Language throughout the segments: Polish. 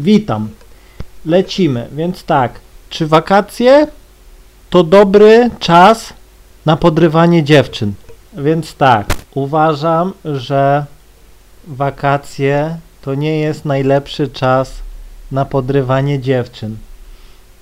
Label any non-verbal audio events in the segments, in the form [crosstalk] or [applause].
Witam. Lecimy. Więc tak, czy wakacje to dobry czas na podrywanie dziewczyn? Więc tak, uważam, że wakacje to nie jest najlepszy czas na podrywanie dziewczyn.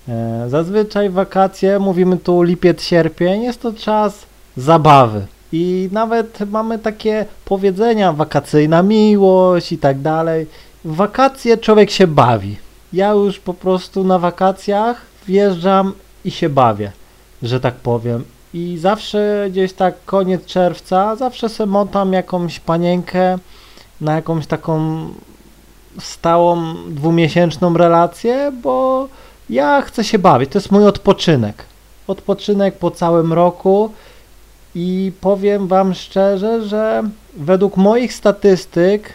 E, Zazwyczaj wakacje, mówimy tu lipiec, sierpień, jest to czas zabawy. I nawet mamy takie powiedzenia, wakacyjna miłość i tak dalej. W wakacje człowiek się bawi. Ja już po prostu na wakacjach wjeżdżam i się bawię, że tak powiem. I zawsze gdzieś tak koniec czerwca, zawsze se motam jakąś panienkę na jakąś taką stałą dwumiesięczną relację, bo ja chcę się bawić. To jest mój odpoczynek. Odpoczynek po całym roku i powiem Wam szczerze, że według moich statystyk,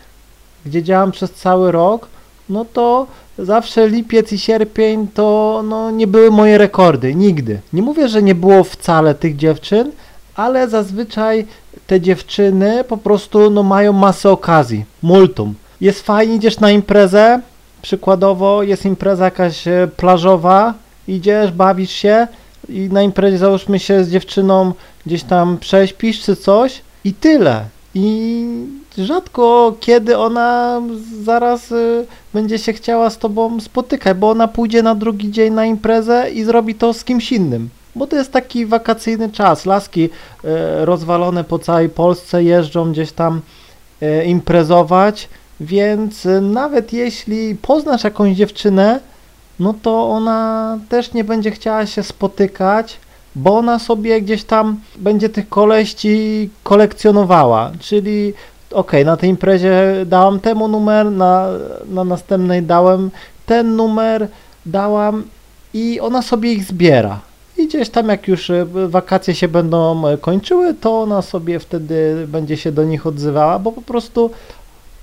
gdzie działam przez cały rok, no to zawsze lipiec i sierpień to no, nie były moje rekordy, nigdy. Nie mówię, że nie było wcale tych dziewczyn, ale zazwyczaj te dziewczyny po prostu no, mają masę okazji, multum. Jest fajnie, idziesz na imprezę, przykładowo jest impreza jakaś e, plażowa, idziesz, bawisz się i na imprezie załóżmy się z dziewczyną gdzieś tam prześpisz czy coś i tyle. I rzadko kiedy ona zaraz y, będzie się chciała z tobą spotykać, bo ona pójdzie na drugi dzień na imprezę i zrobi to z kimś innym. Bo to jest taki wakacyjny czas. Laski y, rozwalone po całej Polsce jeżdżą gdzieś tam y, imprezować, więc nawet jeśli poznasz jakąś dziewczynę, no to ona też nie będzie chciała się spotykać, bo ona sobie gdzieś tam będzie tych koleści kolekcjonowała, czyli okej, na tej imprezie dałam temu numer, na, na następnej dałem ten numer, dałam i ona sobie ich zbiera. I gdzieś tam jak już e, wakacje się będą e, kończyły, to ona sobie wtedy będzie się do nich odzywała, bo po prostu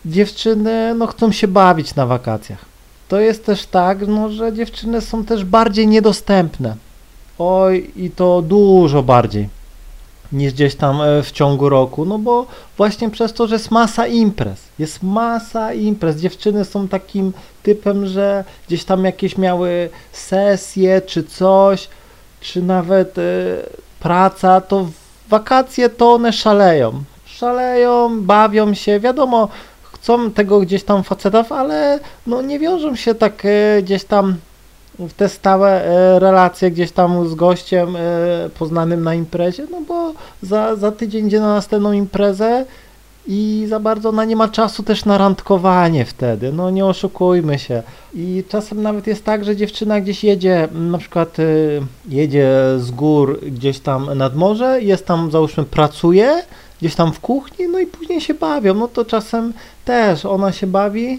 dziewczyny no, chcą się bawić na wakacjach. To jest też tak, no, że dziewczyny są też bardziej niedostępne. Oj, i to dużo bardziej niż gdzieś tam e, w ciągu roku, no bo właśnie przez to, że jest masa imprez, jest masa imprez, dziewczyny są takim typem, że gdzieś tam jakieś miały sesje czy coś, czy nawet e, praca, to wakacje to one szaleją, szaleją, bawią się, wiadomo, chcą tego gdzieś tam facetów, ale no nie wiążą się tak e, gdzieś tam w te stałe e, relacje gdzieś tam z gościem e, poznanym na imprezie, no bo za, za tydzień idzie na następną imprezę i za bardzo ona nie ma czasu też na randkowanie wtedy, no nie oszukujmy się. I czasem nawet jest tak, że dziewczyna gdzieś jedzie, na przykład e, jedzie z gór gdzieś tam nad morze, jest tam załóżmy pracuje, gdzieś tam w kuchni, no i później się bawią, no to czasem też ona się bawi,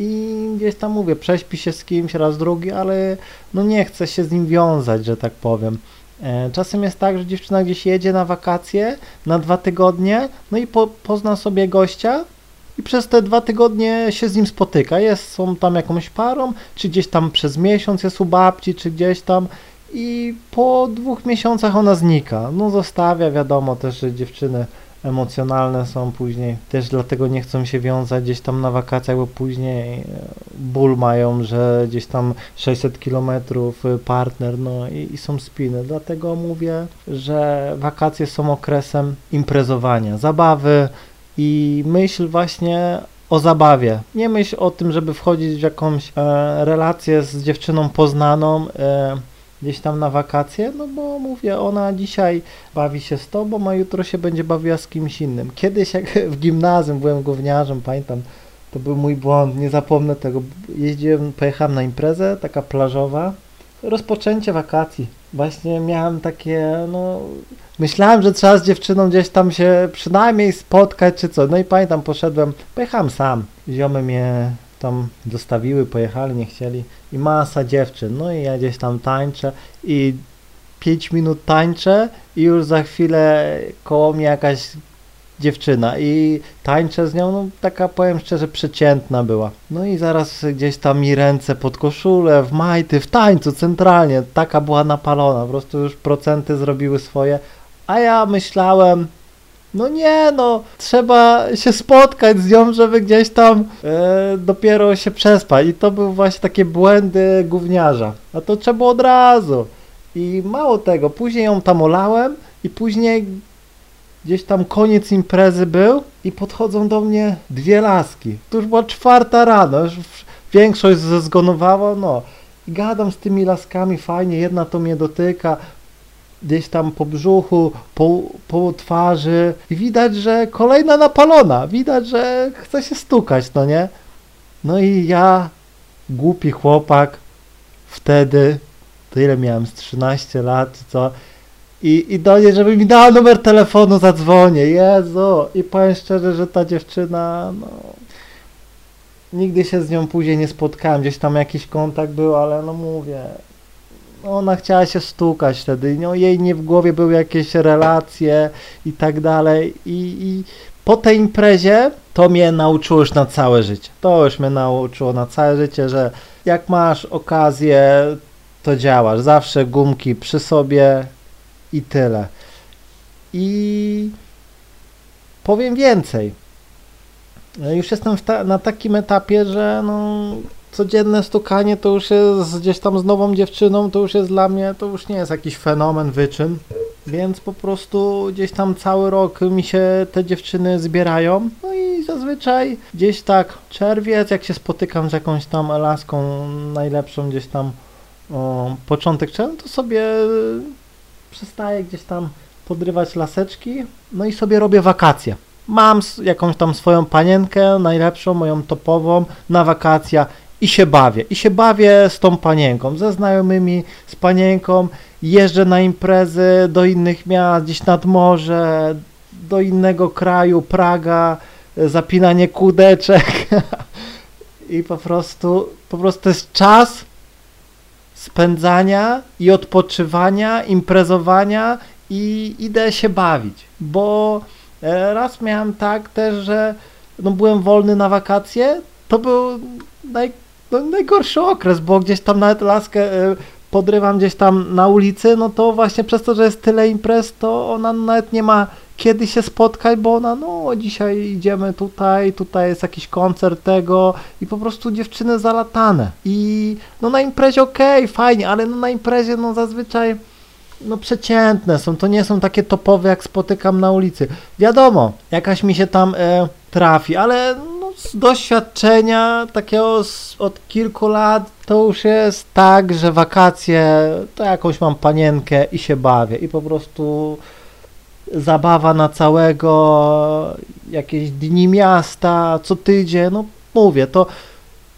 i gdzieś tam mówię, prześpi się z kimś raz drugi, ale no nie chce się z nim wiązać, że tak powiem. E, czasem jest tak, że dziewczyna gdzieś jedzie na wakacje na dwa tygodnie, no i po, pozna sobie gościa i przez te dwa tygodnie się z nim spotyka. Jest, są tam jakąś parą, czy gdzieś tam przez miesiąc jest u babci, czy gdzieś tam i po dwóch miesiącach ona znika. No zostawia, wiadomo też, że dziewczyny emocjonalne są później. Też dlatego nie chcą się wiązać gdzieś tam na wakacjach, bo później e, ból mają, że gdzieś tam 600 kilometrów e, partner, no i, i są spiny. Dlatego mówię, że wakacje są okresem imprezowania, zabawy i myśl właśnie o zabawie. Nie myśl o tym, żeby wchodzić w jakąś e, relację z dziewczyną poznaną, e, gdzieś tam na wakacje, no bo mówię, ona dzisiaj bawi się z tobą, a jutro się będzie bawiła z kimś innym. Kiedyś jak w gimnazjum byłem gówniarzem, pamiętam, to był mój błąd, nie zapomnę tego. Jeździłem, pojechałem na imprezę, taka plażowa, rozpoczęcie wakacji. Właśnie miałem takie, no, myślałem, że trzeba z dziewczyną gdzieś tam się przynajmniej spotkać czy co. No i pamiętam, poszedłem, pojechałem sam. Ziomy mnie tam dostawiły, pojechali, nie chcieli. I masa dziewczyn, no i ja gdzieś tam tańczę i 5 minut tańczę i już za chwilę koło mnie jakaś dziewczyna. I tańczę z nią, no taka powiem szczerze przeciętna była. No i zaraz gdzieś tam mi ręce pod koszulę, w majty, w tańcu centralnie, taka była napalona, po prostu już procenty zrobiły swoje, a ja myślałem, No nie, no, trzeba się spotkać z nią, żeby gdzieś tam e, dopiero się przespać. I to były właśnie takie błędy gówniarza. A to trzeba od razu. I mało tego, później ją tam olałem i później gdzieś tam koniec imprezy był i podchodzą do mnie dwie laski. To już była czwarta rano, już większość zezgonowała, no. I gadam z tymi laskami fajnie, jedna to mnie dotyka, gdzieś tam po brzuchu, po, po twarzy i widać, że kolejna napalona, widać, że chce się stukać, no nie? No i ja, głupi chłopak, wtedy, to ile miałem, z 13 lat co, i, i do niej, żeby mi dała numer telefonu, zadzwonię, Jezu, i powiem szczerze, że ta dziewczyna, no, nigdy się z nią później nie spotkałem, gdzieś tam jakiś kontakt był, ale no mówię, ona chciała się stukać wtedy, no jej nie w głowie były jakieś relacje i tak dalej i, i po tej imprezie to mnie nauczyło już na całe życie. To już mnie nauczyło na całe życie, że jak masz okazję, to działasz. Zawsze gumki przy sobie i tyle. I powiem więcej. Już jestem ta na takim etapie, że no, codzienne stukanie to już jest gdzieś tam z nową dziewczyną, to już jest dla mnie, to już nie jest jakiś fenomen, wyczyn. Więc po prostu gdzieś tam cały rok mi się te dziewczyny zbierają. No i zazwyczaj gdzieś tak czerwiec, jak się spotykam z jakąś tam laską najlepszą gdzieś tam o, początek czerwca, to sobie przestaję gdzieś tam podrywać laseczki, no i sobie robię wakacje. Mam jakąś tam swoją panienkę, najlepszą, moją topową, na wakacja i się bawię. I się bawię z tą panienką, ze znajomymi, z panienką. Jeżdżę na imprezy do innych miast, gdzieś nad morze, do innego kraju, Praga, zapinanie kudeczek. [laughs] I po prostu, po prostu to jest czas spędzania i odpoczywania, imprezowania i idę się bawić, bo e, raz miałem tak też, że no byłem wolny na wakacje, to był naj, no, najgorszy okres, bo gdzieś tam nawet laskę e, podrywam gdzieś tam na ulicy, no to właśnie przez to, że jest tyle imprez, to ona nawet nie ma kiedy się spotkać, bo ona, no dzisiaj idziemy tutaj, tutaj jest jakiś koncert tego i po prostu dziewczyny zalatane. I no na imprezie okej, okay, fajnie, ale no na imprezie no zazwyczaj no przeciętne są, to nie są takie topowe jak spotykam na ulicy. Wiadomo, jakaś mi się tam e, trafi, ale z doświadczenia takiego z, od kilku lat to już jest tak, że wakacje to jakąś mam panienkę i się bawię. I po prostu zabawa na całego, jakieś dni miasta, co tydzień, no mówię, to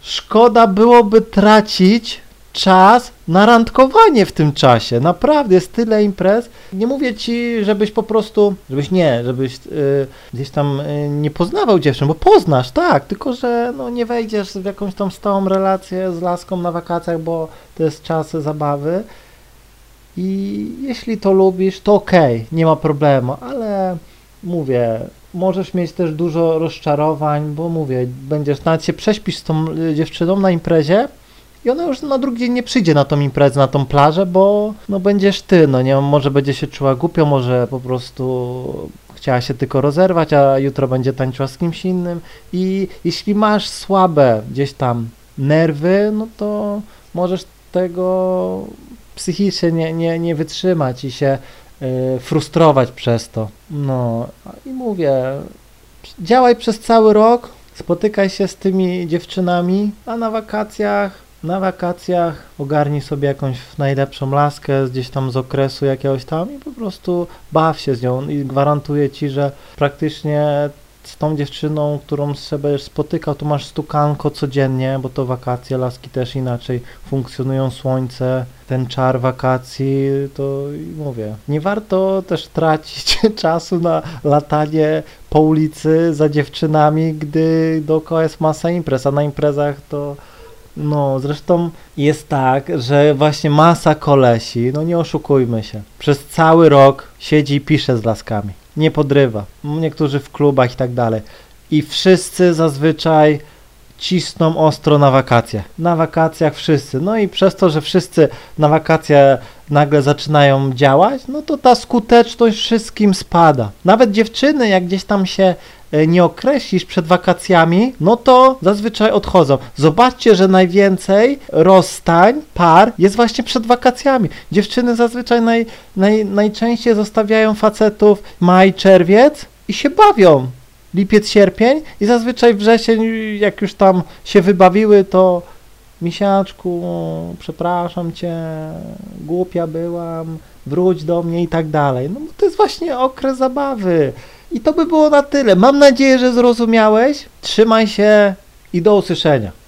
szkoda byłoby tracić czas na randkowanie w tym czasie. Naprawdę jest tyle imprez. Nie mówię ci, żebyś po prostu, żebyś nie, żebyś y, gdzieś tam y, nie poznawał dziewczyn, bo poznasz, tak, tylko że no, nie wejdziesz w jakąś tam stałą relację z laską na wakacjach, bo to jest czas zabawy. I jeśli to lubisz, to okej, okay, nie ma problemu, ale mówię, możesz mieć też dużo rozczarowań, bo mówię, będziesz nawet się prześpisz z tą y, dziewczyną na imprezie i ona już na drugi dzień nie przyjdzie na tą imprezę, na tą plażę, bo no będziesz ty, no nie, może będzie się czuła głupio, może po prostu chciała się tylko rozerwać, a jutro będzie tańczyła z kimś innym i jeśli masz słabe gdzieś tam nerwy, no to możesz tego psychicznie nie, nie, nie wytrzymać i się y, frustrować przez to. No i mówię, działaj przez cały rok, spotykaj się z tymi dziewczynami, a na wakacjach na wakacjach ogarnij sobie jakąś najlepszą laskę gdzieś tam z okresu jakiegoś tam i po prostu baw się z nią. I gwarantuję ci, że praktycznie z tą dziewczyną, którą będziesz spotykał, to masz stukanko codziennie, bo to wakacje, laski też inaczej funkcjonują, słońce, ten czar wakacji, to mówię, nie warto też tracić [laughs] czasu na latanie po ulicy za dziewczynami, gdy dookoła jest masa imprez, a na imprezach to no, zresztą jest tak, że właśnie masa kolesi, no nie oszukujmy się, przez cały rok siedzi i pisze z laskami nie podrywa. Niektórzy w klubach i tak dalej. I wszyscy zazwyczaj cisną ostro na wakacjach. Na wakacjach wszyscy. No i przez to, że wszyscy na wakacje nagle zaczynają działać, no to ta skuteczność wszystkim spada. Nawet dziewczyny, jak gdzieś tam się e, nie określisz przed wakacjami, no to zazwyczaj odchodzą. Zobaczcie, że najwięcej rozstań par jest właśnie przed wakacjami. Dziewczyny zazwyczaj naj, naj, najczęściej zostawiają facetów maj, czerwiec i się bawią. Lipiec, sierpień i zazwyczaj wrzesień, jak już tam się wybawiły, to misiaczku, przepraszam cię, głupia byłam, wróć do mnie i tak dalej. No to jest właśnie okres zabawy. I to by było na tyle. Mam nadzieję, że zrozumiałeś. Trzymaj się i do usłyszenia.